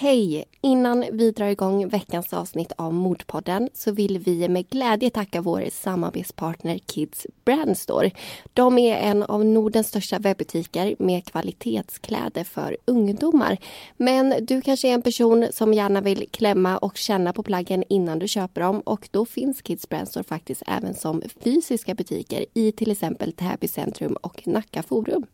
Hej! Innan vi drar igång veckans avsnitt av Mordpodden så vill vi med glädje tacka vår samarbetspartner Kids Brandstore. De är en av Nordens största webbutiker med kvalitetskläder för ungdomar. Men du kanske är en person som gärna vill klämma och känna på plaggen innan du köper dem och då finns Kids Brandstore faktiskt även som fysiska butiker i till exempel Täby centrum och Nacka Forum.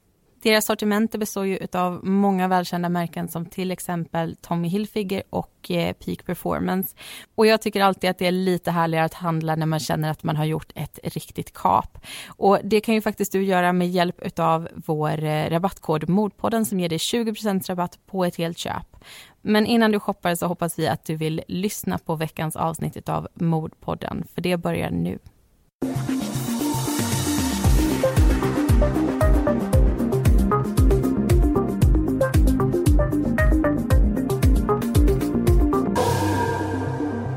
Deras sortiment består ju av många välkända märken som till exempel Tommy Hilfiger och eh, Peak Performance. Och jag tycker alltid att det är lite härligare att handla när man känner att man har gjort ett riktigt kap. Och det kan ju faktiskt du göra med hjälp av vår eh, rabattkod Mordpodden som ger dig 20% rabatt på ett helt köp. Men innan du shoppar så hoppas vi att du vill lyssna på veckans avsnitt av Mordpodden, för det börjar nu.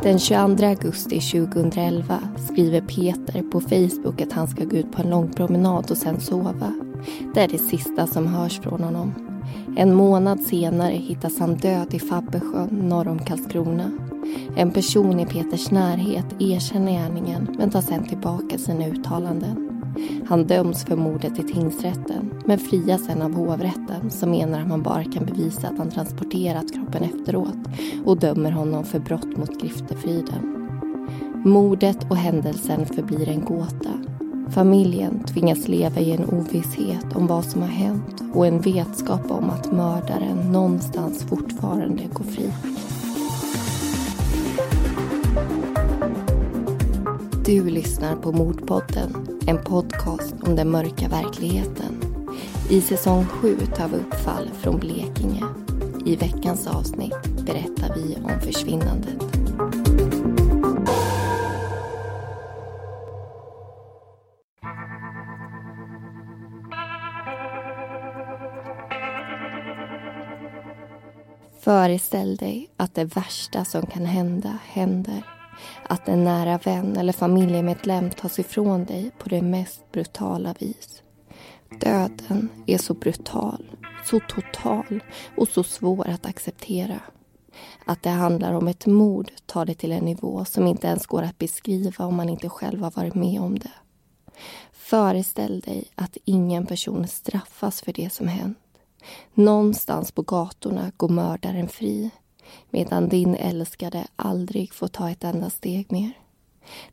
Den 22 augusti 2011 skriver Peter på Facebook att han ska gå ut på en lång promenad och sen sova. Det är det sista som hörs från honom. En månad senare hittas han död i Fabbesjön norr om Karlskrona. En person i Peters närhet erkänner gärningen men tar sen tillbaka sina uttalanden. Han döms för mordet i tingsrätten men frias sen av hovrätten som menar att man bara kan bevisa att han transporterat kroppen efteråt och dömer honom för brott mot griftefriden. Mordet och händelsen förblir en gåta. Familjen tvingas leva i en ovisshet om vad som har hänt och en vetskap om att mördaren någonstans fortfarande går fri. Du lyssnar på Mordpodden en podcast om den mörka verkligheten. I säsong 7 tar vi upp fall från Blekinge. I veckans avsnitt berättar vi om försvinnandet. Föreställ dig att det värsta som kan hända händer att en nära vän eller familjemedlem tas ifrån dig på det mest brutala vis. Döden är så brutal, så total och så svår att acceptera. Att det handlar om ett mord tar det till en nivå som inte ens går att beskriva om man inte själv har varit med om det. Föreställ dig att ingen person straffas för det som hänt. Någonstans på gatorna går mördaren fri medan din älskade aldrig får ta ett enda steg mer.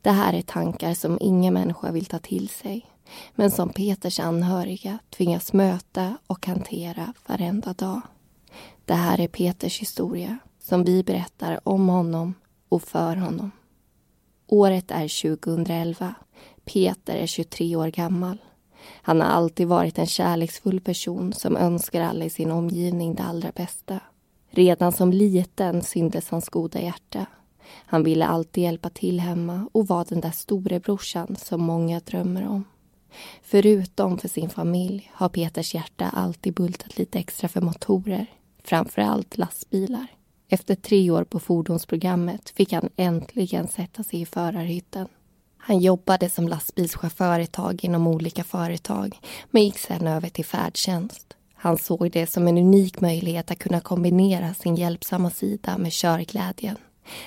Det här är tankar som ingen människa vill ta till sig men som Peters anhöriga tvingas möta och hantera varenda dag. Det här är Peters historia som vi berättar om honom och för honom. Året är 2011. Peter är 23 år gammal. Han har alltid varit en kärleksfull person som önskar alla i sin omgivning det allra bästa. Redan som liten syntes hans goda hjärta. Han ville alltid hjälpa till hemma och var den där storebrorsan som många drömmer om. Förutom för sin familj har Peters hjärta alltid bultat lite extra för motorer, framför allt lastbilar. Efter tre år på fordonsprogrammet fick han äntligen sätta sig i förarhytten. Han jobbade som lastbilschaufför ett tag inom olika företag men gick sen över till färdtjänst. Han såg det som en unik möjlighet att kunna kombinera sin hjälpsamma sida med körglädjen.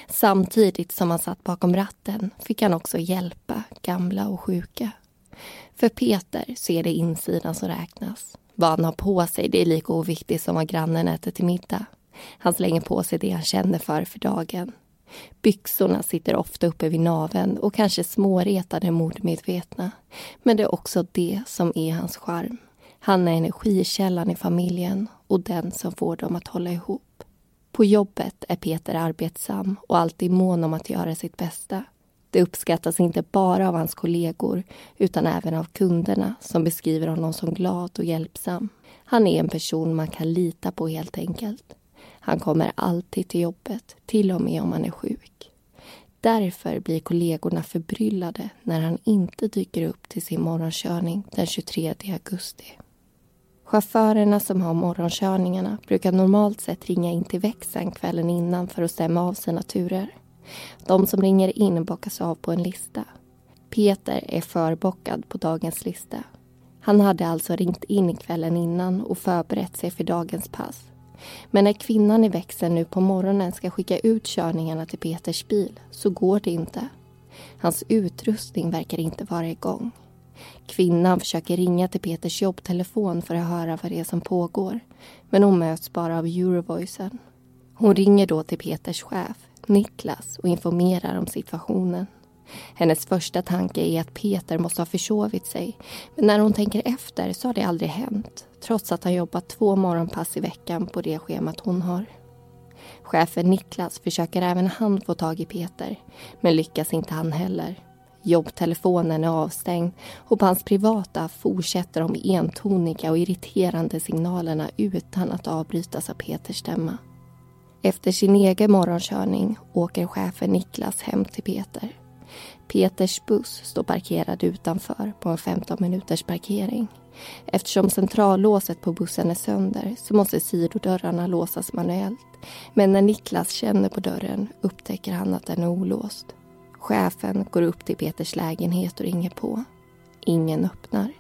Samtidigt som han satt bakom ratten fick han också hjälpa gamla och sjuka. För Peter så är det insidan som räknas. Vad han har på sig det är lika oviktigt som vad grannen äter till middag. Han slänger på sig det han känner för för dagen. Byxorna sitter ofta uppe vid naven och kanske småretade mordmedvetna. Men det är också det som är hans charm. Han är energikällan i familjen och den som får dem att hålla ihop. På jobbet är Peter arbetsam och alltid mån om att göra sitt bästa. Det uppskattas inte bara av hans kollegor utan även av kunderna som beskriver honom som glad och hjälpsam. Han är en person man kan lita på helt enkelt. Han kommer alltid till jobbet, till och med om han är sjuk. Därför blir kollegorna förbryllade när han inte dyker upp till sin morgonkörning den 23 augusti. Chaufförerna som har morgonkörningarna brukar normalt sett ringa in till växeln kvällen innan för att stämma av sina turer. De som ringer in bockas av på en lista. Peter är förbockad på dagens lista. Han hade alltså ringt in kvällen innan och förberett sig för dagens pass. Men när kvinnan i växeln nu på morgonen ska skicka ut körningarna till Peters bil så går det inte. Hans utrustning verkar inte vara igång. Kvinnan försöker ringa till Peters jobbtelefon för att höra vad det är som pågår. Men hon möts bara av Eurovoicen. Hon ringer då till Peters chef, Niklas, och informerar om situationen. Hennes första tanke är att Peter måste ha försovit sig. Men när hon tänker efter så har det aldrig hänt. Trots att han jobbat två morgonpass i veckan på det schemat hon har. Chefen Niklas försöker även han få tag i Peter. Men lyckas inte han heller. Jobbtelefonen är avstängd och på hans privata fortsätter de entoniga och irriterande signalerna utan att avbrytas av Peters stämma. Efter sin egen morgonkörning åker chefen Niklas hem till Peter. Peters buss står parkerad utanför på en 15 minuters parkering. Eftersom centrallåset på bussen är sönder så måste sidodörrarna låsas manuellt. Men när Niklas känner på dörren upptäcker han att den är olåst. Chefen går upp till Peters lägenhet och ringer på. Ingen öppnar.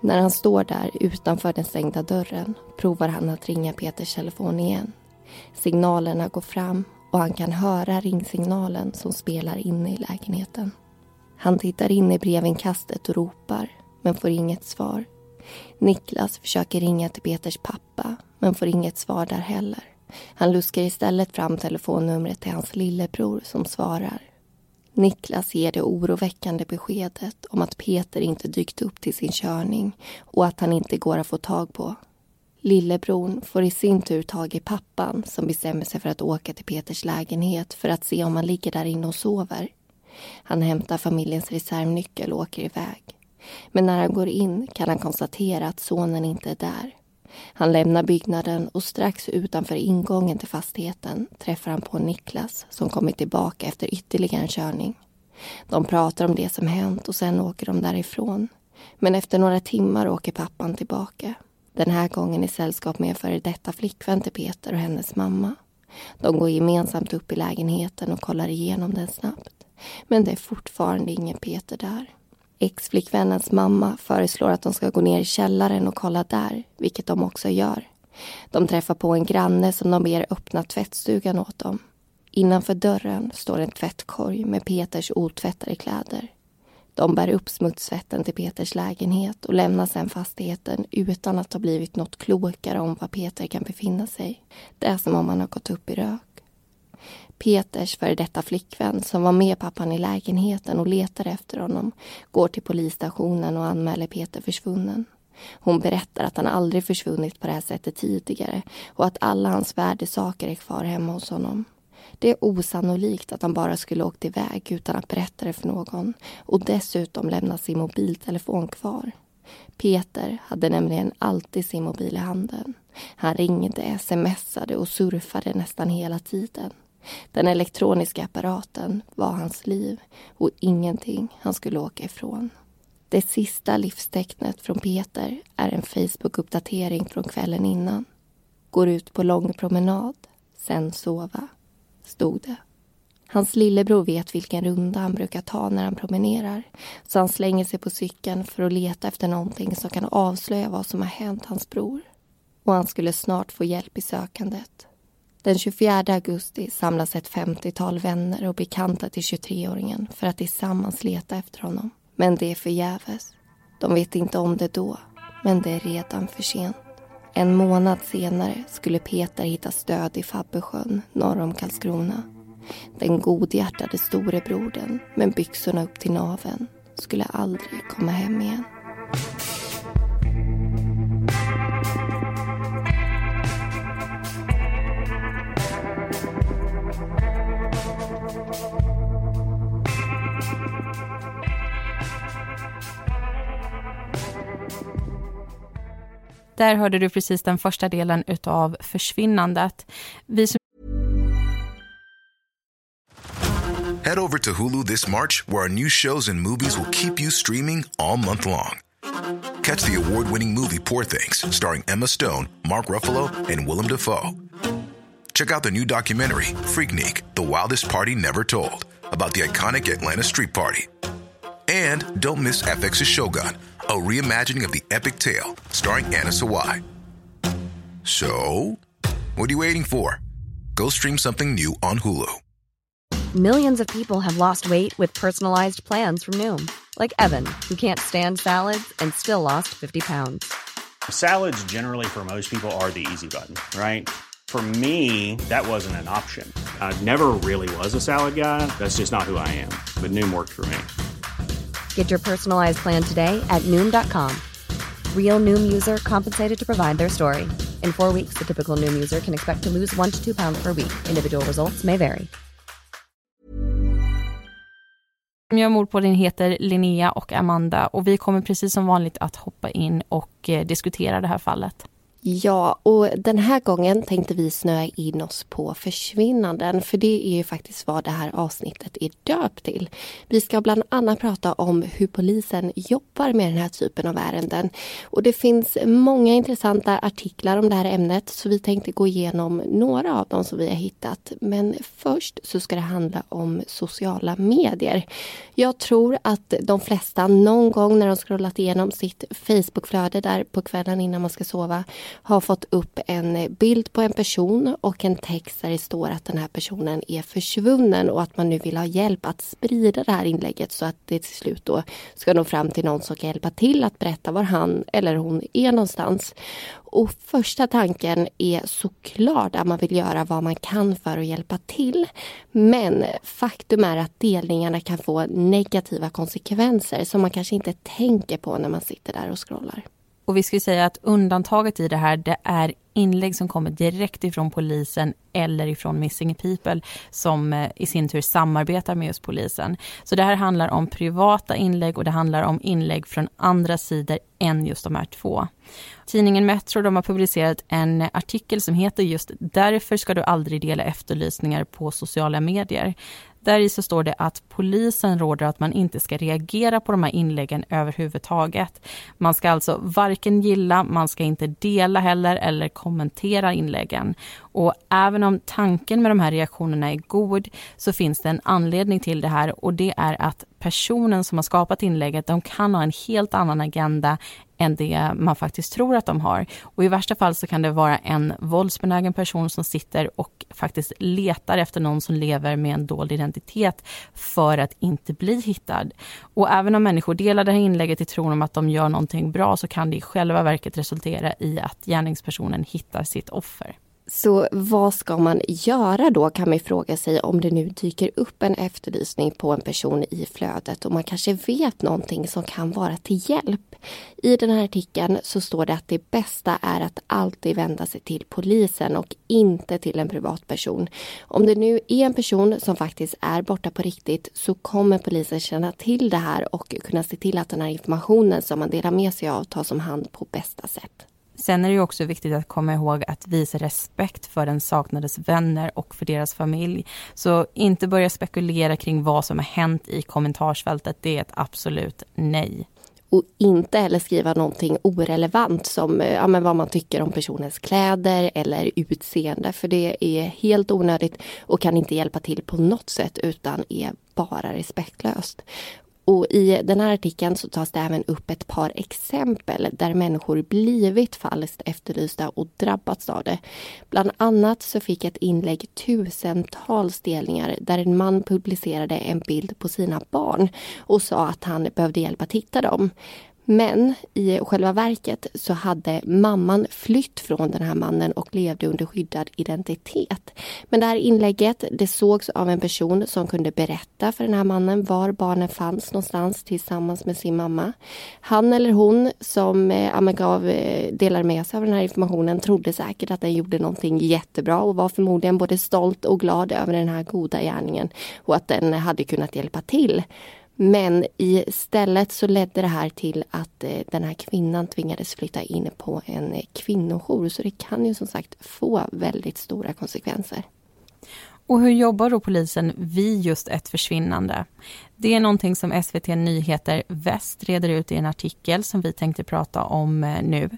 När han står där utanför den stängda dörren provar han att ringa Peters telefon igen. Signalerna går fram och han kan höra ringsignalen som spelar inne i lägenheten. Han tittar in i brevinkastet och ropar, men får inget svar. Niklas försöker ringa till Peters pappa, men får inget svar där heller. Han luskar istället fram telefonnumret till hans lillebror som svarar. Niklas ger det oroväckande beskedet om att Peter inte dykt upp till sin körning och att han inte går att få tag på. Lillebron får i sin tur tag i pappan som bestämmer sig för att åka till Peters lägenhet för att se om han ligger där inne och sover. Han hämtar familjens reservnyckel och åker iväg. Men när han går in kan han konstatera att sonen inte är där. Han lämnar byggnaden och strax utanför ingången till fastigheten träffar han på Niklas som kommit tillbaka efter ytterligare en körning. De pratar om det som hänt och sen åker de därifrån. Men efter några timmar åker pappan tillbaka. Den här gången i sällskap med en före detta flickvän till Peter och hennes mamma. De går gemensamt upp i lägenheten och kollar igenom den snabbt. Men det är fortfarande ingen Peter där. Ex-flickvännens mamma föreslår att de ska gå ner i källaren och kolla där, vilket de också gör. De träffar på en granne som de ber öppna tvättstugan åt dem. Innanför dörren står en tvättkorg med Peters otvättade kläder. De bär upp smutsvätten till Peters lägenhet och lämnar sedan fastigheten utan att ha blivit något klokare om var Peter kan befinna sig. Det är som om han har gått upp i rök. Peters före detta flickvän som var med pappan i lägenheten och letade efter honom går till polisstationen och anmäler Peter försvunnen. Hon berättar att han aldrig försvunnit på det här sättet tidigare och att alla hans värdesaker är kvar hemma hos honom. Det är osannolikt att han bara skulle åkt iväg utan att berätta det för någon och dessutom lämnat sin mobiltelefon kvar. Peter hade nämligen alltid sin mobil i handen. Han ringde, smsade och surfade nästan hela tiden. Den elektroniska apparaten var hans liv och ingenting han skulle åka ifrån. Det sista livstecknet från Peter är en Facebook-uppdatering från kvällen innan. Går ut på lång promenad, sen sova, stod det. Hans lillebror vet vilken runda han brukar ta när han promenerar så han slänger sig på cykeln för att leta efter någonting som kan avslöja vad som har hänt hans bror. Och han skulle snart få hjälp i sökandet. Den 24 augusti samlas ett 50-tal vänner och bekanta till 23-åringen för att tillsammans leta efter honom. Men det är förgäves. De vet inte om det då, men det är redan för sent. En månad senare skulle Peter hitta stöd i Fabbesjön norr om Karlskrona. Den godhjärtade storebrodern med byxorna upp till naven skulle aldrig komma hem igen. Där hörde du precis den första delen försvinnandet. Vi som... Head over to Hulu this March where our new shows and movies will keep you streaming all month long. Catch the award-winning movie Poor things starring Emma Stone, Mark Ruffalo and Willem Dafoe. Check out the new documentary Freaknik, The Wildest Party Never Told about the iconic Atlanta Street Party. And don't miss FX's Shogun a reimagining of the epic tale starring Anna Sawai. So, What are you waiting for? Go stream something new on Hulu. Millions of people have lost weight with personalized plans from Noom, like Evan, who can't stand salads and still lost 50 pounds. Salads, generally, for most people, are the easy button, right? For me, that wasn't an option. I never really was a salad guy. That's just not who I am. But Noom worked for me. Get your personalized plan today at Noom.com. Real Noom user compensated to provide their story. In four weeks, the typical Noom user can expect to lose one to two pounds per week. Individual results may vary. Jag gör på din heter Linnea och Amanda och vi kommer precis som vanligt att hoppa in och eh, diskutera det här fallet. Ja, och den här gången tänkte vi snöa in oss på försvinnanden för det är ju faktiskt vad det här avsnittet är döpt till. Vi ska bland annat prata om hur polisen jobbar med den här typen av ärenden. Och det finns många intressanta artiklar om det här ämnet så vi tänkte gå igenom några av dem som vi har hittat. Men först så ska det handla om sociala medier. Jag tror att de flesta någon gång när de scrollat igenom sitt Facebookflöde där på kvällen innan man ska sova har fått upp en bild på en person och en text där det står att den här personen är försvunnen och att man nu vill ha hjälp att sprida det här inlägget så att det till slut då ska nå fram till någon som kan hjälpa till att berätta var han eller hon är någonstans. Och första tanken är såklart att man vill göra vad man kan för att hjälpa till. Men faktum är att delningarna kan få negativa konsekvenser som man kanske inte tänker på när man sitter där och scrollar. Och vi ska säga att undantaget i det här det är inlägg som kommer direkt ifrån polisen eller ifrån Missing People som eh, i sin tur samarbetar med just polisen. Så det här handlar om privata inlägg och det handlar om inlägg från andra sidor än just de här två. Tidningen Metro de har publicerat en artikel som heter just Därför ska du aldrig dela efterlysningar på sociala medier. Där i så står det att polisen råder att man inte ska reagera på de här inläggen överhuvudtaget. Man ska alltså varken gilla, man ska inte dela heller eller kommentera inläggen. Och även om tanken med de här reaktionerna är god så finns det en anledning till det här och det är att personen som har skapat inlägget, de kan ha en helt annan agenda än det man faktiskt tror att de har. Och i värsta fall så kan det vara en våldsbenägen person som sitter och faktiskt letar efter någon som lever med en dold identitet för att inte bli hittad. Och även om människor delar det här inlägget i tron om att de gör någonting bra så kan det i själva verket resultera i att gärningspersonen hittar sitt offer. Så vad ska man göra då kan man fråga sig om det nu dyker upp en efterlysning på en person i flödet och man kanske vet någonting som kan vara till hjälp. I den här artikeln så står det att det bästa är att alltid vända sig till polisen och inte till en privatperson. Om det nu är en person som faktiskt är borta på riktigt så kommer polisen känna till det här och kunna se till att den här informationen som man delar med sig av tas om hand på bästa sätt. Sen är det också viktigt att komma ihåg att visa respekt för den saknades vänner och för deras familj. Så inte börja spekulera kring vad som har hänt i kommentarsfältet. Det är ett absolut nej. Och inte heller skriva någonting orelevant som eh, ja, men vad man tycker om personens kläder eller utseende. För det är helt onödigt och kan inte hjälpa till på något sätt utan är bara respektlöst. Och I den här artikeln så tas det även upp ett par exempel där människor blivit falskt efterlysta och drabbats av det. Bland annat så fick ett inlägg tusentals delningar där en man publicerade en bild på sina barn och sa att han behövde hjälp att hitta dem. Men i själva verket så hade mamman flytt från den här mannen och levde under skyddad identitet. Men det här inlägget det sågs av en person som kunde berätta för den här mannen var barnen fanns någonstans tillsammans med sin mamma. Han eller hon som eh, gav, eh, delade med sig av den här informationen trodde säkert att den gjorde någonting jättebra och var förmodligen både stolt och glad över den här goda gärningen och att den hade kunnat hjälpa till. Men istället så ledde det här till att eh, den här kvinnan tvingades flytta in på en eh, kvinnojour. Så det kan ju som sagt få väldigt stora konsekvenser. Och hur jobbar då polisen vid just ett försvinnande? Det är någonting som SVT Nyheter Väst reder ut i en artikel som vi tänkte prata om eh, nu.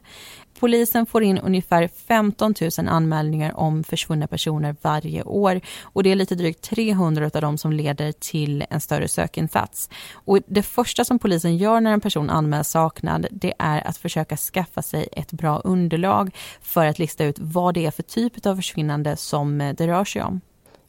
Polisen får in ungefär 15 000 anmälningar om försvunna personer varje år och det är lite drygt 300 av dem som leder till en större sökinsats. Och det första som polisen gör när en person anmäls saknad det är att försöka skaffa sig ett bra underlag för att lista ut vad det är för typ av försvinnande som eh, det rör sig om.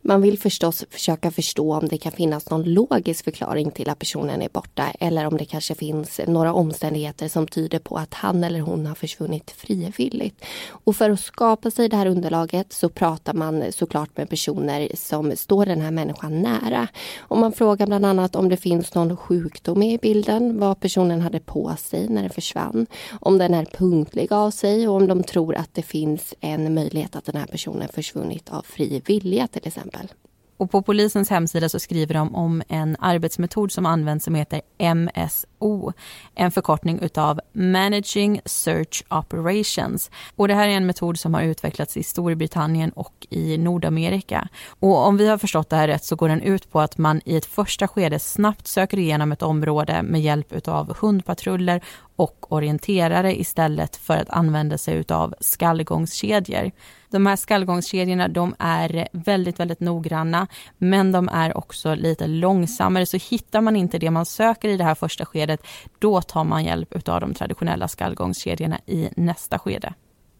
Man vill förstås försöka förstå om det kan finnas någon logisk förklaring till att personen är borta eller om det kanske finns några omständigheter som tyder på att han eller hon har försvunnit frivilligt. Och för att skapa sig det här underlaget så pratar man såklart med personer som står den här människan nära. Och man frågar bland annat om det finns någon sjukdom med i bilden, vad personen hade på sig när den försvann, om den är punktlig av sig och om de tror att det finns en möjlighet att den här personen försvunnit av fri vilja till exempel exempel. Och på polisens hemsida så skriver de om en arbetsmetod som används som heter MSO. En förkortning utav Managing Search Operations. Och det här är en metod som har utvecklats i Storbritannien och i Nordamerika. Och om vi har förstått det här rätt så går den ut på att man i ett första skede snabbt söker igenom ett område med hjälp utav hundpatruller och orienterare istället för att använda sig utav skallgångskedjor. De här skallgångskedjorna de är väldigt, väldigt noggranna men de är också lite långsammare så hittar man inte det man söker i det här första skedet då tar man hjälp utav de traditionella skallgångskedjorna i nästa skede.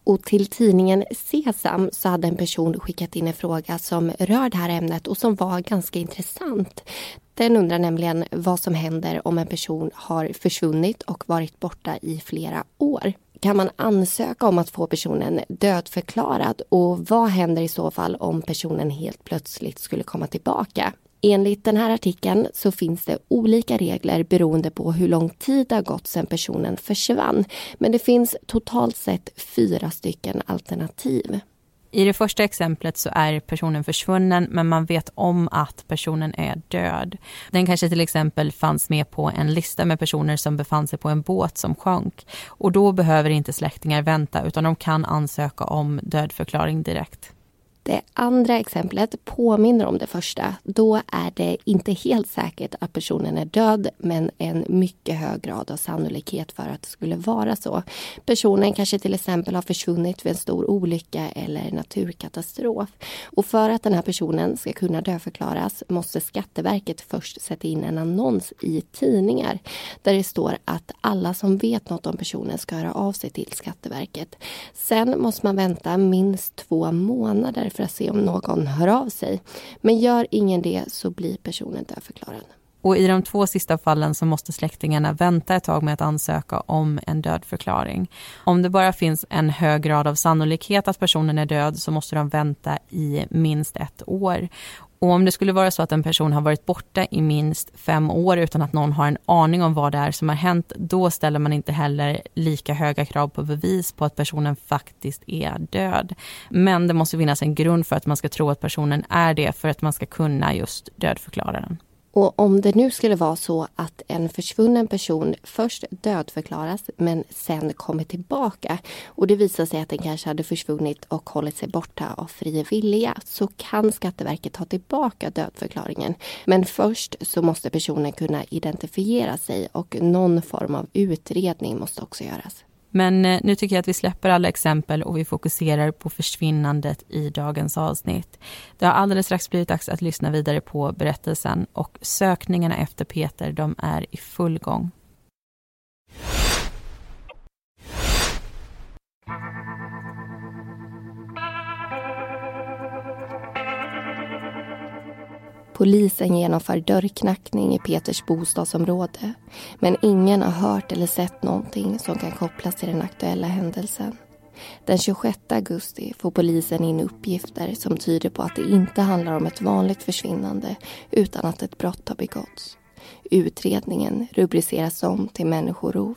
Och till tidningen Sesam så hade en person skickat in en fråga som rör det här ämnet och som var ganska intressant. Den undrar nämligen vad som händer om en person har försvunnit och varit borta i flera år. Kan man ansöka om att få personen dödförklarad och vad händer i så fall om personen helt plötsligt skulle komma tillbaka? Enligt den här artikeln så finns det olika regler beroende på hur lång tid det har gått sedan personen försvann. Men det finns totalt sett fyra stycken alternativ. I det första exemplet så är personen försvunnen men man vet om att personen är död. Den kanske till exempel fanns med på en lista med personer som befann sig på en båt som sjönk. Och då behöver inte släktingar vänta utan de kan ansöka om dödförklaring direkt. Det andra exemplet påminner om det första. Då är det inte helt säkert att personen är död men en mycket hög grad av sannolikhet för att det skulle vara så. Personen kanske till exempel har försvunnit vid en stor olycka eller naturkatastrof. Och för att den här personen ska kunna dödförklaras måste Skatteverket först sätta in en annons i tidningar där det står att alla som vet något om personen ska höra av sig till Skatteverket. Sen måste man vänta minst två månader för att se om någon hör av sig. Men gör ingen det så blir personen dödförklarad. Och i de två sista fallen så måste släktingarna vänta ett tag med att ansöka om en dödförklaring. Om det bara finns en hög grad av sannolikhet att personen är död så måste de vänta i minst ett år. Och om det skulle vara så att en person har varit borta i minst fem år utan att någon har en aning om vad det är som har hänt, då ställer man inte heller lika höga krav på bevis på att personen faktiskt är död. Men det måste finnas en grund för att man ska tro att personen är det för att man ska kunna just dödförklara den. Och om det nu skulle vara så att en försvunnen person först dödförklaras men sen kommer tillbaka och det visar sig att den kanske hade försvunnit och hållit sig borta av fri vilja så kan Skatteverket ta tillbaka dödförklaringen. Men först så måste personen kunna identifiera sig och någon form av utredning måste också göras. Men eh, nu tycker jag att vi släpper alla exempel och vi fokuserar på försvinnandet i dagens avsnitt. Det har alldeles strax blivit dags att lyssna vidare på berättelsen och sökningarna efter Peter, de är i full gång. Polisen genomför dörrknackning i Peters bostadsområde men ingen har hört eller sett någonting som kan kopplas till den aktuella händelsen. Den 26 augusti får polisen in uppgifter som tyder på att det inte handlar om ett vanligt försvinnande utan att ett brott har begåtts. Utredningen rubriceras om till människorov.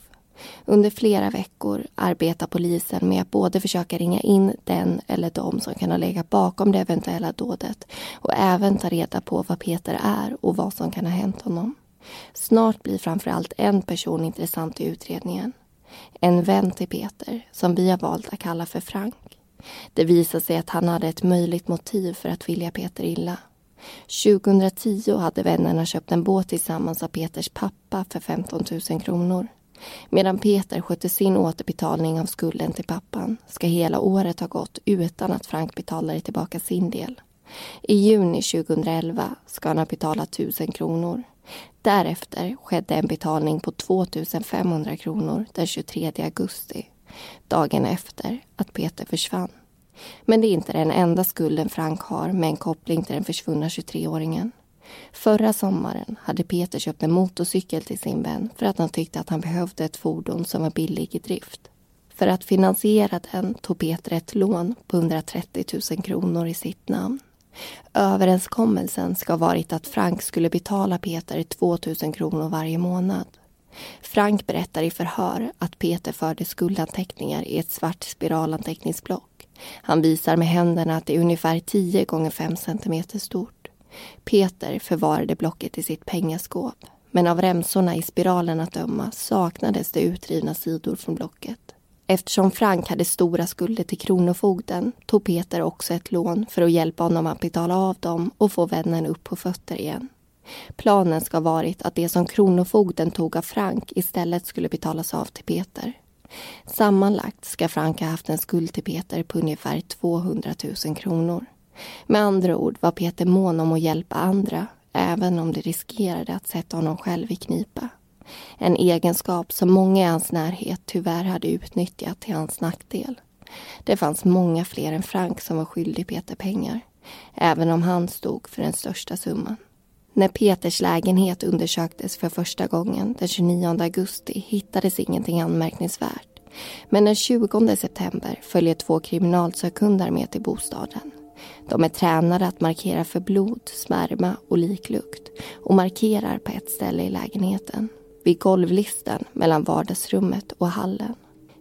Under flera veckor arbetar polisen med att både försöka ringa in den eller de som kan ha legat bakom det eventuella dådet och även ta reda på vad Peter är och vad som kan ha hänt honom. Snart blir framförallt en person intressant i utredningen. En vän till Peter, som vi har valt att kalla för Frank. Det visade sig att han hade ett möjligt motiv för att vilja Peter illa. 2010 hade vännerna köpt en båt tillsammans av Peters pappa för 15 000 kronor. Medan Peter skötte sin återbetalning av skulden till pappan ska hela året ha gått utan att Frank betalade tillbaka sin del. I juni 2011 ska han ha betalat 1000 kronor. Därefter skedde en betalning på 2500 kronor den 23 augusti, dagen efter att Peter försvann. Men det är inte den enda skulden Frank har med en koppling till den försvunna 23-åringen. Förra sommaren hade Peter köpt en motorcykel till sin vän för att han tyckte att han behövde ett fordon som var billig i drift. För att finansiera den tog Peter ett lån på 130 000 kronor i sitt namn. Överenskommelsen ska ha varit att Frank skulle betala Peter 2 000 kronor varje månad. Frank berättar i förhör att Peter förde skuldanteckningar i ett svart spiralanteckningsblock. Han visar med händerna att det är ungefär 10 gånger 5 cm stort. Peter förvarade blocket i sitt pengaskåp men av remsorna i spiralen att döma saknades det utrivna sidor från blocket. Eftersom Frank hade stora skulder till Kronofogden tog Peter också ett lån för att hjälpa honom att betala av dem och få vännen upp på fötter igen. Planen ska varit att det som Kronofogden tog av Frank istället skulle betalas av till Peter. Sammanlagt ska Frank ha haft en skuld till Peter på ungefär 200 000 kronor. Med andra ord var Peter mån om att hjälpa andra även om det riskerade att sätta honom själv i knipa. En egenskap som många i hans närhet tyvärr hade utnyttjat till hans nackdel. Det fanns många fler än Frank som var skyldig Peter pengar, även om han stod för den största summan. När Peters lägenhet undersöktes för första gången den 29 augusti hittades ingenting anmärkningsvärt. Men den 20 september följer två kriminalsökhundar med till bostaden. De är tränade att markera för blod, smärma och liklukt och markerar på ett ställe i lägenheten vid golvlisten mellan vardagsrummet och hallen.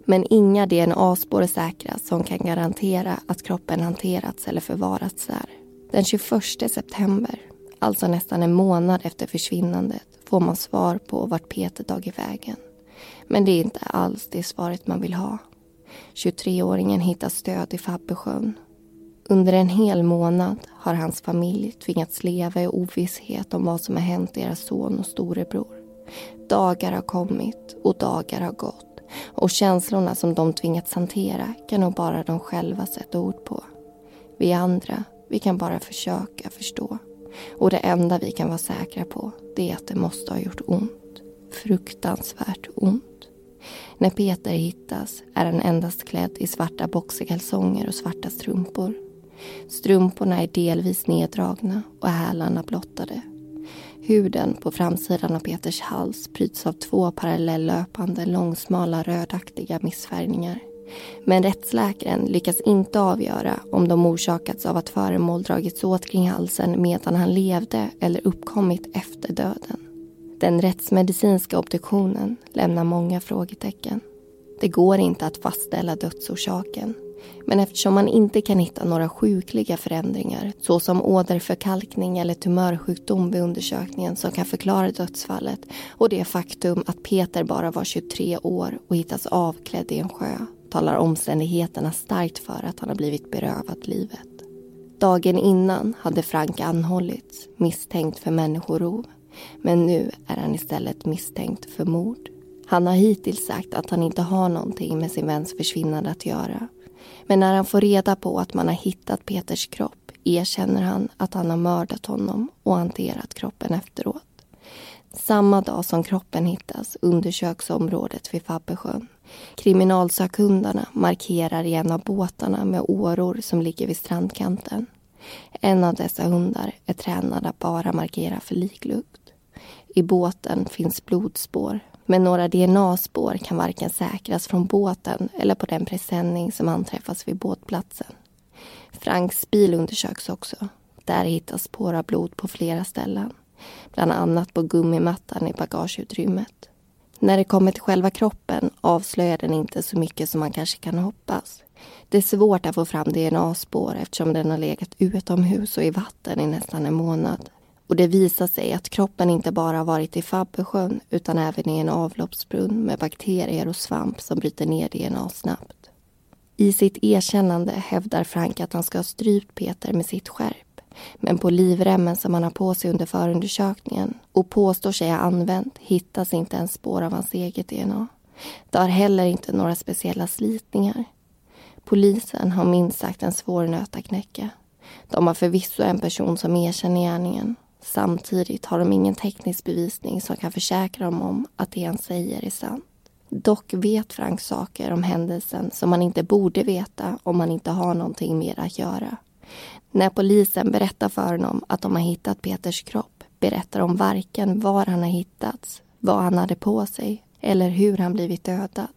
Men inga DNA-spår är säkra som kan garantera att kroppen hanterats eller förvarats där. Den 21 september, alltså nästan en månad efter försvinnandet får man svar på vart Peter tagit vägen. Men det är inte alls det svaret man vill ha. 23-åringen hittas död i Fabbesjön. Under en hel månad har hans familj tvingats leva i ovisshet om vad som har hänt deras son och storebror. Dagar har kommit och dagar har gått och känslorna som de tvingats hantera kan nog bara de själva sätta ord på. Vi andra, vi kan bara försöka förstå. Och det enda vi kan vara säkra på det är att det måste ha gjort ont. Fruktansvärt ont. När Peter hittas är han endast klädd i svarta boxerkalsonger och svarta strumpor. Strumporna är delvis neddragna och hälarna blottade. Huden på framsidan av Peters hals pryds av två parallellöpande långsmala rödaktiga missfärgningar. Men rättsläkaren lyckas inte avgöra om de orsakats av att föremål dragits åt kring halsen medan han levde eller uppkommit efter döden. Den rättsmedicinska obduktionen lämnar många frågetecken. Det går inte att fastställa dödsorsaken men eftersom man inte kan hitta några sjukliga förändringar såsom åderförkalkning eller tumörsjukdom vid undersökningen som kan förklara dödsfallet och det faktum att Peter bara var 23 år och hittas avklädd i en sjö talar omständigheterna starkt för att han har blivit berövad livet. Dagen innan hade Frank anhållits misstänkt för människorov men nu är han istället misstänkt för mord. Han har hittills sagt att han inte har någonting med sin väns försvinnande att göra men när han får reda på att man har hittat Peters kropp erkänner han att han har mördat honom och hanterat kroppen efteråt. Samma dag som kroppen hittas undersöks området vid Fabbesjön. Kriminalsökhundarna markerar i en av båtarna med åror som ligger vid strandkanten. En av dessa hundar är tränad att bara markera för liklukt. I båten finns blodspår men några DNA-spår kan varken säkras från båten eller på den presenning som anträffas vid båtplatsen. Franks bil undersöks också. Där hittas spår av blod på flera ställen. Bland annat på gummimattan i bagageutrymmet. När det kommer till själva kroppen avslöjar den inte så mycket som man kanske kan hoppas. Det är svårt att få fram DNA-spår eftersom den har legat utomhus och i vatten i nästan en månad. Och det visar sig att kroppen inte bara varit i Fabbesjön utan även i en avloppsbrunn med bakterier och svamp som bryter ner DNA snabbt. I sitt erkännande hävdar Frank att han ska ha strypt Peter med sitt skärp. Men på livremmen som han har på sig under förundersökningen och påstår sig ha använt hittas inte ens spår av hans eget DNA. Det har heller inte några speciella slitningar. Polisen har minst sagt en svår nöt att knäcka. De har förvisso en person som erkänner gärningen. Samtidigt har de ingen teknisk bevisning som kan försäkra dem om att det han säger är sant. Dock vet Frank saker om händelsen som man inte borde veta om man inte har någonting mer att göra. När polisen berättar för honom att de har hittat Peters kropp berättar de varken var han har hittats, vad han hade på sig eller hur han blivit dödad.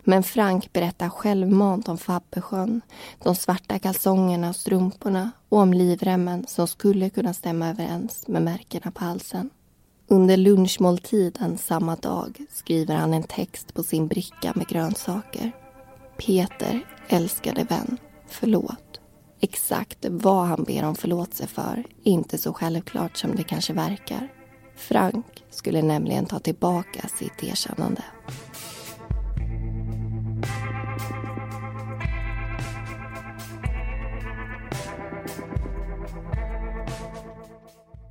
Men Frank berättar självmant om Fabbesjön, de svarta kalsongerna och strumporna och om livremmen som skulle kunna stämma överens med märkena på halsen. Under lunchmåltiden samma dag skriver han en text på sin bricka med grönsaker. Peter, älskade vän, förlåt. Exakt vad han ber om förlåtelse för är inte så självklart som det kanske verkar. Frank skulle nämligen ta tillbaka sitt erkännande.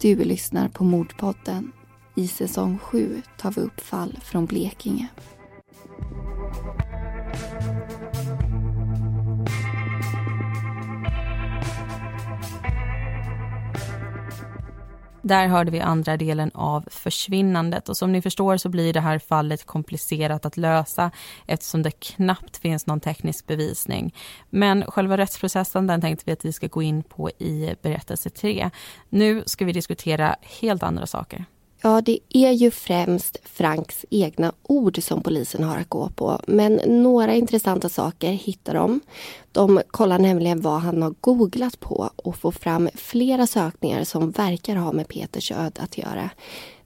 Du lyssnar på Mordpodden. I säsong 7 tar vi upp fall från Blekinge. Där hörde vi andra delen av försvinnandet och som ni förstår så blir det här fallet komplicerat att lösa eftersom det knappt finns någon teknisk bevisning. Men själva rättsprocessen den tänkte vi att vi ska gå in på i berättelse 3. Nu ska vi diskutera helt andra saker. Ja, det är ju främst Franks egna ord som polisen har att gå på. Men några intressanta saker hittar de. De kollar nämligen vad han har googlat på och får fram flera sökningar som verkar ha med Peters öde att göra.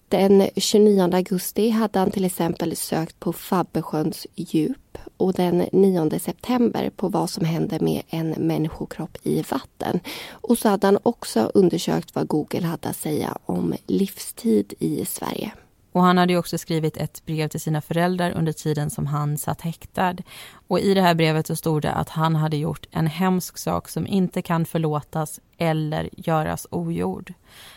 Den 29 augusti hade han till exempel sökt på Fabbesjöns djup och den 9 september på vad som händer med en människokropp i vatten. Och så hade han också undersökt vad Google hade att säga om livstid i Sverige. Och han hade också skrivit ett brev till sina föräldrar under tiden som han satt häktad. Och i det här brevet så stod det att han hade gjort en hemsk sak som inte kan förlåtas eller göras ogjord.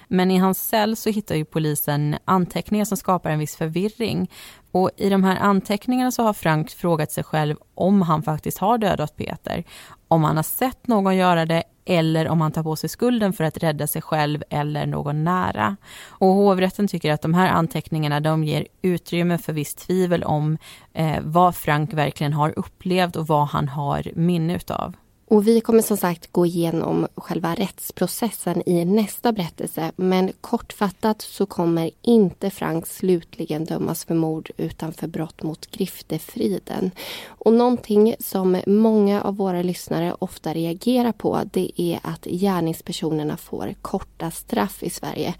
Men i hans cell så hittar ju polisen anteckningar som skapar en viss förvirring. Och i de här anteckningarna så har Frank frågat sig själv om han faktiskt har dödat Peter. Om han har sett någon göra det eller om han tar på sig skulden för att rädda sig själv eller någon nära. Och hovrätten tycker att de här anteckningarna de ger utrymme för visst tvivel om eh, vad Frank verkligen har upplevt och vad han har minne utav. Och vi kommer som sagt gå igenom själva rättsprocessen i nästa berättelse. Men kortfattat så kommer inte Frank slutligen dömas för mord utan för brott mot griftefriden. Och någonting som många av våra lyssnare ofta reagerar på det är att gärningspersonerna får korta straff i Sverige.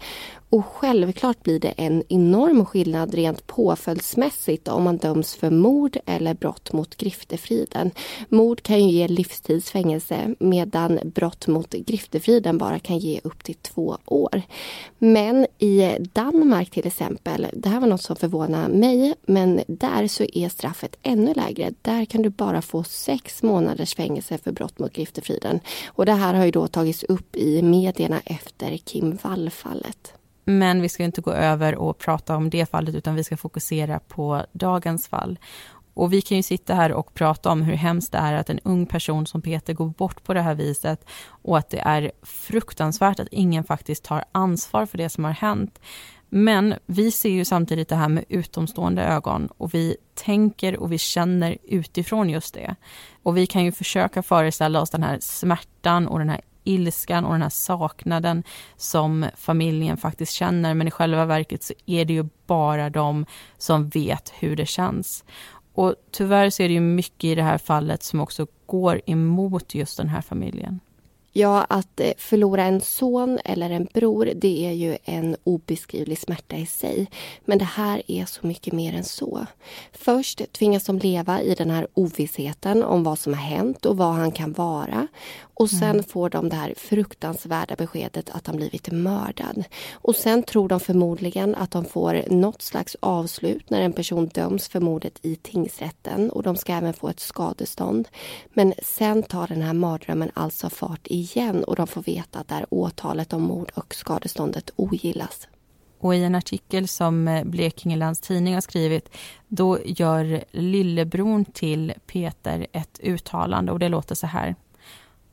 Och självklart blir det en enorm skillnad rent påföljdsmässigt om man döms för mord eller brott mot griftefriden. Mord kan ju ge livstidsfängelse medan brott mot griftefriden bara kan ge upp till två år. Men i Danmark till exempel, det här var något som förvånade mig, men där så är straffet ännu lägre. Där kan du bara få sex månaders fängelse för brott mot griftefriden. Och det här har ju då tagits upp i medierna efter Kim Wall-fallet. Men vi ska inte gå över och prata om det fallet utan vi ska fokusera på dagens fall. Och vi kan ju sitta här och prata om hur hemskt det är att en ung person som Peter går bort på det här viset och att det är fruktansvärt att ingen faktiskt tar ansvar för det som har hänt. Men vi ser ju samtidigt det här med utomstående ögon och vi tänker och vi känner utifrån just det. Och vi kan ju försöka föreställa oss den här smärtan och den här ilskan och den här saknaden som familjen faktiskt känner. Men i själva verket så är det ju bara de som vet hur det känns. Och tyvärr så är det ju mycket i det här fallet som också går emot just den här familjen. Ja, att eh, förlora en son eller en bror, det är ju en obeskrivlig smärta i sig. Men det här är så mycket mer än så. Först tvingas de leva i den här ovissheten om vad som har hänt och vad han kan vara. Och sen mm. får de det här fruktansvärda beskedet att han blivit mördad. Och sen tror de förmodligen att de får något slags avslut när en person döms för mordet i tingsrätten och de ska även få ett skadestånd. Men sen tar den här mardrömmen alltså fart igen och de får veta att det här åtalet om mord och skadeståndet ogillas. Och i en artikel som eh, Blekinge Läns Tidning har skrivit, då gör lillebror till Peter ett uttalande och det låter så här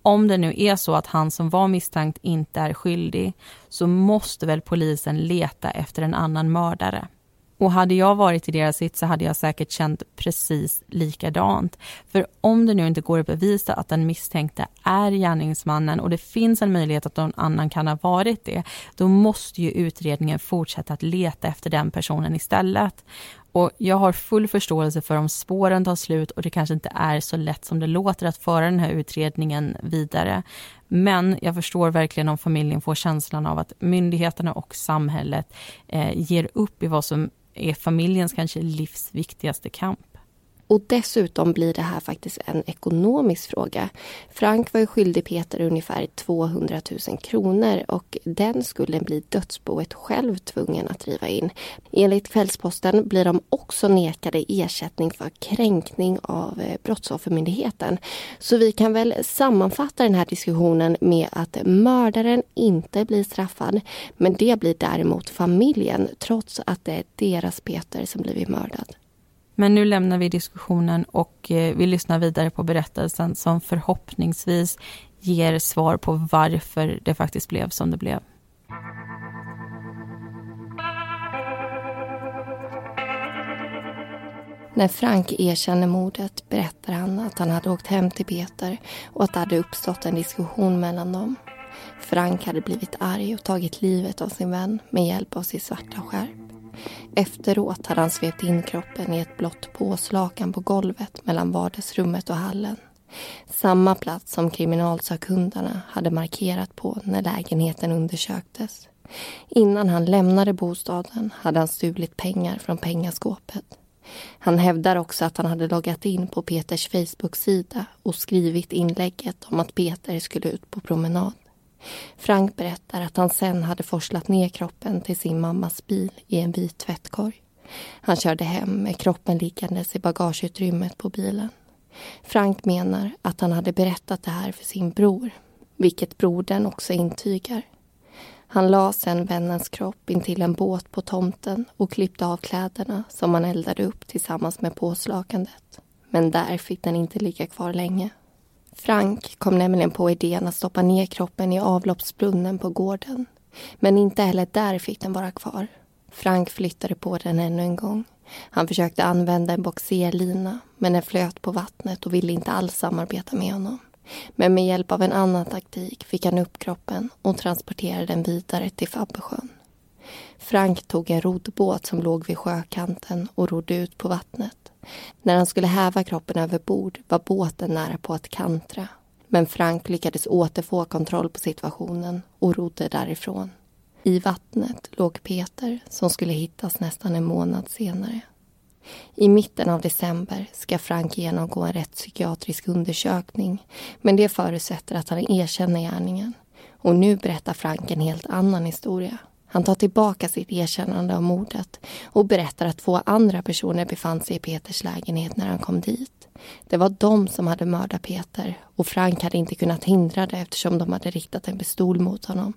om det nu är så att han som var misstänkt inte är skyldig så måste väl polisen leta efter en annan mördare. Och hade jag varit i deras sitt så hade jag säkert känt precis likadant. För om det nu inte går att bevisa att den misstänkte är gärningsmannen och det finns en möjlighet att någon annan kan ha varit det, då måste ju utredningen fortsätta att leta efter den personen istället. Och jag har full förståelse för om spåren tar slut och det kanske inte är så lätt som det låter att föra den här utredningen vidare. Men jag förstår verkligen om familjen får känslan av att myndigheterna och samhället eh, ger upp i vad som är familjens kanske livsviktigaste kamp. Och dessutom blir det här faktiskt en ekonomisk fråga. Frank var ju skyldig Peter ungefär 200 000 kronor och den skulden blir dödsboet själv tvungen att driva in. Enligt Kvällsposten blir de också nekade ersättning för kränkning av eh, Brottsoffermyndigheten. Så vi kan väl sammanfatta den här diskussionen med att mördaren inte blir straffad men det blir däremot familjen trots att det är deras Peter som blivit mördad. Men nu lämnar vi diskussionen och eh, vi lyssnar vidare på berättelsen som förhoppningsvis ger svar på varför det faktiskt blev som det blev. När Frank erkänner mordet berättar han att han hade åkt hem till Peter och att det hade uppstått en diskussion mellan dem. Frank hade blivit arg och tagit livet av sin vän med hjälp av sitt svarta skärp. Efteråt hade han svept in kroppen i ett blått påslakan på golvet mellan vardagsrummet och hallen. Samma plats som kriminalsakkundarna hade markerat på när lägenheten undersöktes. Innan han lämnade bostaden hade han stulit pengar från pengaskåpet. Han hävdar också att han hade loggat in på Peters Facebook-sida och skrivit inlägget om att Peter skulle ut på promenad. Frank berättar att han sen hade forslat ner kroppen till sin mammas bil i en vit tvättkorg. Han körde hem med kroppen liggandes i bagageutrymmet på bilen. Frank menar att han hade berättat det här för sin bror, vilket brodern också intygar. Han la sen vännens kropp intill en båt på tomten och klippte av kläderna som han eldade upp tillsammans med påslakandet. Men där fick den inte ligga kvar länge. Frank kom nämligen på idén att stoppa ner kroppen i avloppsbrunnen på gården. Men inte heller där fick den vara kvar. Frank flyttade på den ännu en gång. Han försökte använda en boxerlina men den flöt på vattnet och ville inte alls samarbeta med honom. Men med hjälp av en annan taktik fick han upp kroppen och transporterade den vidare till Fabbesjön. Frank tog en roddbåt som låg vid sjökanten och rodde ut på vattnet. När han skulle häva kroppen över bord var båten nära på att kantra. Men Frank lyckades återfå kontroll på situationen och rodde därifrån. I vattnet låg Peter som skulle hittas nästan en månad senare. I mitten av december ska Frank genomgå en rättspsykiatrisk undersökning men det förutsätter att han erkänner gärningen. Och nu berättar Frank en helt annan historia. Han tar tillbaka sitt erkännande av mordet och berättar att två andra personer befann sig i Peters lägenhet när han kom dit. Det var de som hade mördat Peter och Frank hade inte kunnat hindra det eftersom de hade riktat en pistol mot honom.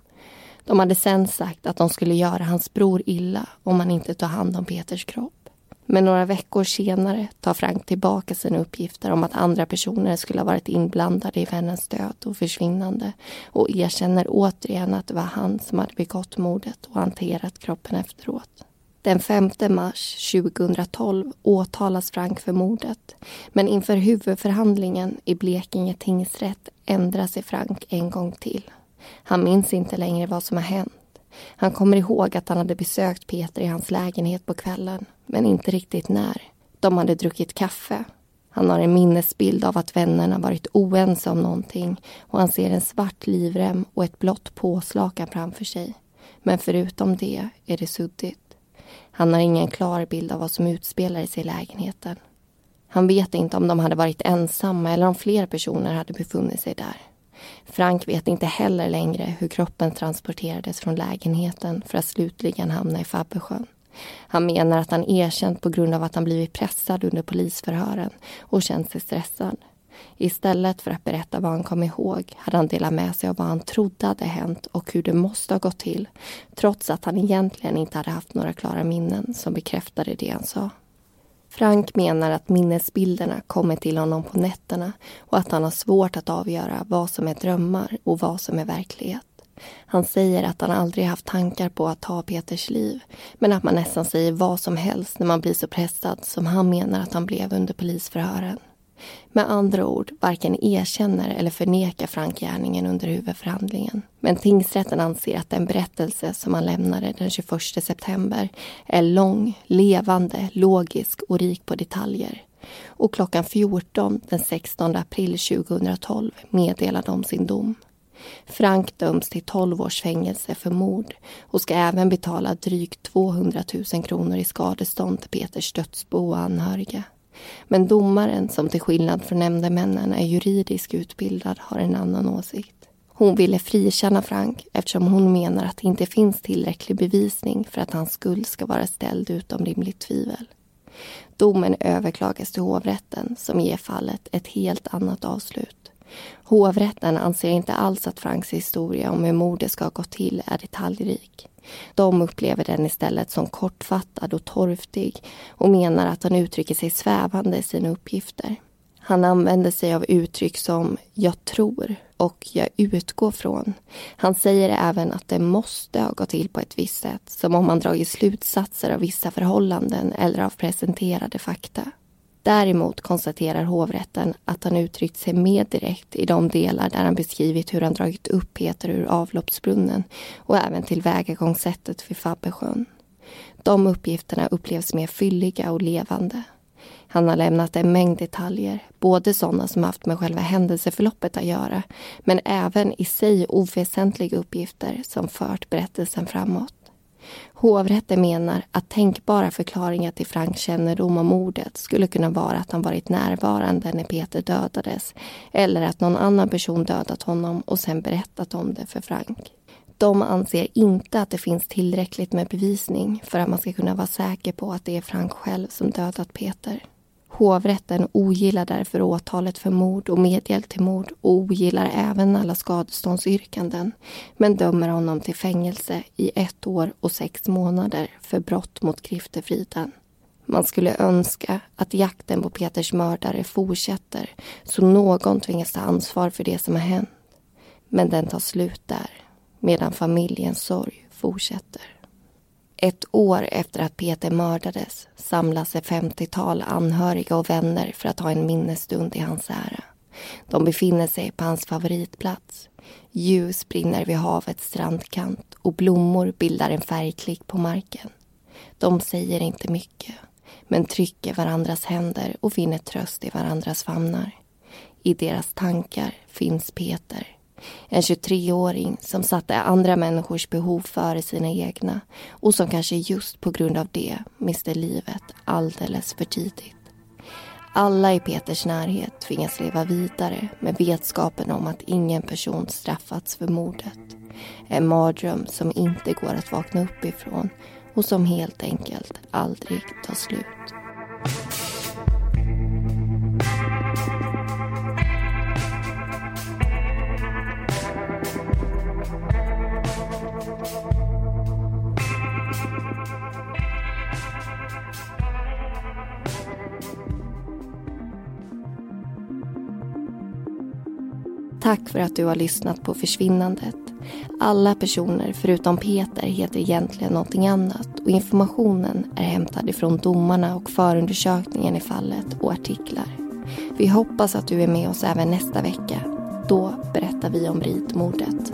De hade sen sagt att de skulle göra hans bror illa om han inte tog hand om Peters kropp. Men några veckor senare tar Frank tillbaka sina uppgifter om att andra personer skulle ha varit inblandade i vännens död och försvinnande och erkänner återigen att det var han som hade begått mordet och hanterat kroppen efteråt. Den 5 mars 2012 åtalas Frank för mordet men inför huvudförhandlingen i Blekinge tingsrätt ändrar sig Frank en gång till. Han minns inte längre vad som har hänt han kommer ihåg att han hade besökt Peter i hans lägenhet på kvällen, men inte riktigt när. De hade druckit kaffe. Han har en minnesbild av att vännerna varit oense om någonting och han ser en svart livrem och ett blått påslakan framför sig. Men förutom det är det suddigt. Han har ingen klar bild av vad som utspelar sig i lägenheten. Han vet inte om de hade varit ensamma eller om fler personer hade befunnit sig där. Frank vet inte heller längre hur kroppen transporterades från lägenheten för att slutligen hamna i Fabbesjön. Han menar att han erkänt på grund av att han blivit pressad under polisförhören och känt sig stressad. Istället för att berätta vad han kom ihåg hade han delat med sig av vad han trodde hade hänt och hur det måste ha gått till trots att han egentligen inte hade haft några klara minnen som bekräftade det han sa. Frank menar att minnesbilderna kommer till honom på nätterna och att han har svårt att avgöra vad som är drömmar och vad som är verklighet. Han säger att han aldrig haft tankar på att ta Peters liv men att man nästan säger vad som helst när man blir så pressad som han menar att han blev under polisförhören. Med andra ord varken erkänner eller förnekar Frank gärningen under huvudförhandlingen. Men tingsrätten anser att den berättelse som han lämnade den 21 september är lång, levande, logisk och rik på detaljer. Och klockan 14 den 16 april 2012 meddelade de sin dom. Frank döms till 12 års fängelse för mord och ska även betala drygt 200 000 kronor i skadestånd till Peters dödsbo och anhöriga. Men domaren, som till skillnad från nämndemännen är juridiskt utbildad, har en annan åsikt. Hon ville frikänna Frank eftersom hon menar att det inte finns tillräcklig bevisning för att hans skuld ska vara ställd utom rimligt tvivel. Domen överklagas till hovrätten som ger fallet ett helt annat avslut. Hovrätten anser inte alls att Franks historia om hur mordet ska ha gått till är detaljrik. De upplever den istället som kortfattad och torftig och menar att han uttrycker sig svävande i sina uppgifter. Han använder sig av uttryck som ”jag tror” och ”jag utgår från”. Han säger även att det måste ha gått till på ett visst sätt som om man dragit slutsatser av vissa förhållanden eller av presenterade fakta. Däremot konstaterar hovrätten att han uttryckt sig mer direkt i de delar där han beskrivit hur han dragit upp Peter ur avloppsbrunnen och även tillvägagångssättet vid Fabbesjön. De uppgifterna upplevs mer fylliga och levande. Han har lämnat en mängd detaljer, både sådana som haft med själva händelseförloppet att göra men även i sig oväsentliga uppgifter som fört berättelsen framåt. Hovrätten menar att tänkbara förklaringar till Franks kännedom om mordet skulle kunna vara att han varit närvarande när Peter dödades eller att någon annan person dödat honom och sen berättat om det för Frank. De anser inte att det finns tillräckligt med bevisning för att man ska kunna vara säker på att det är Frank själv som dödat Peter. Hovrätten ogillar därför åtalet för mord och medhjälp till mord och ogillar även alla skadeståndsyrkanden men dömer honom till fängelse i ett år och sex månader för brott mot griftefriden. Man skulle önska att jakten på Peters mördare fortsätter så någon tvingas ta ansvar för det som har hänt. Men den tar slut där, medan familjens sorg fortsätter. Ett år efter att Peter mördades samlas ett 50-tal anhöriga och vänner för att ha en minnesstund i hans ära. De befinner sig på hans favoritplats. Ljus brinner vid havets strandkant och blommor bildar en färgklick på marken. De säger inte mycket, men trycker varandras händer och finner tröst i varandras famnar. I deras tankar finns Peter en 23-åring som satte andra människors behov före sina egna och som kanske just på grund av det miste livet alldeles för tidigt. Alla i Peters närhet tvingas leva vidare med vetskapen om att ingen person straffats för mordet. En mardröm som inte går att vakna upp ifrån och som helt enkelt aldrig tar slut. Tack för att du har lyssnat på Försvinnandet. Alla personer förutom Peter heter egentligen någonting annat och informationen är hämtad ifrån domarna och förundersökningen i fallet och artiklar. Vi hoppas att du är med oss även nästa vecka. Då berättar vi om ritmordet.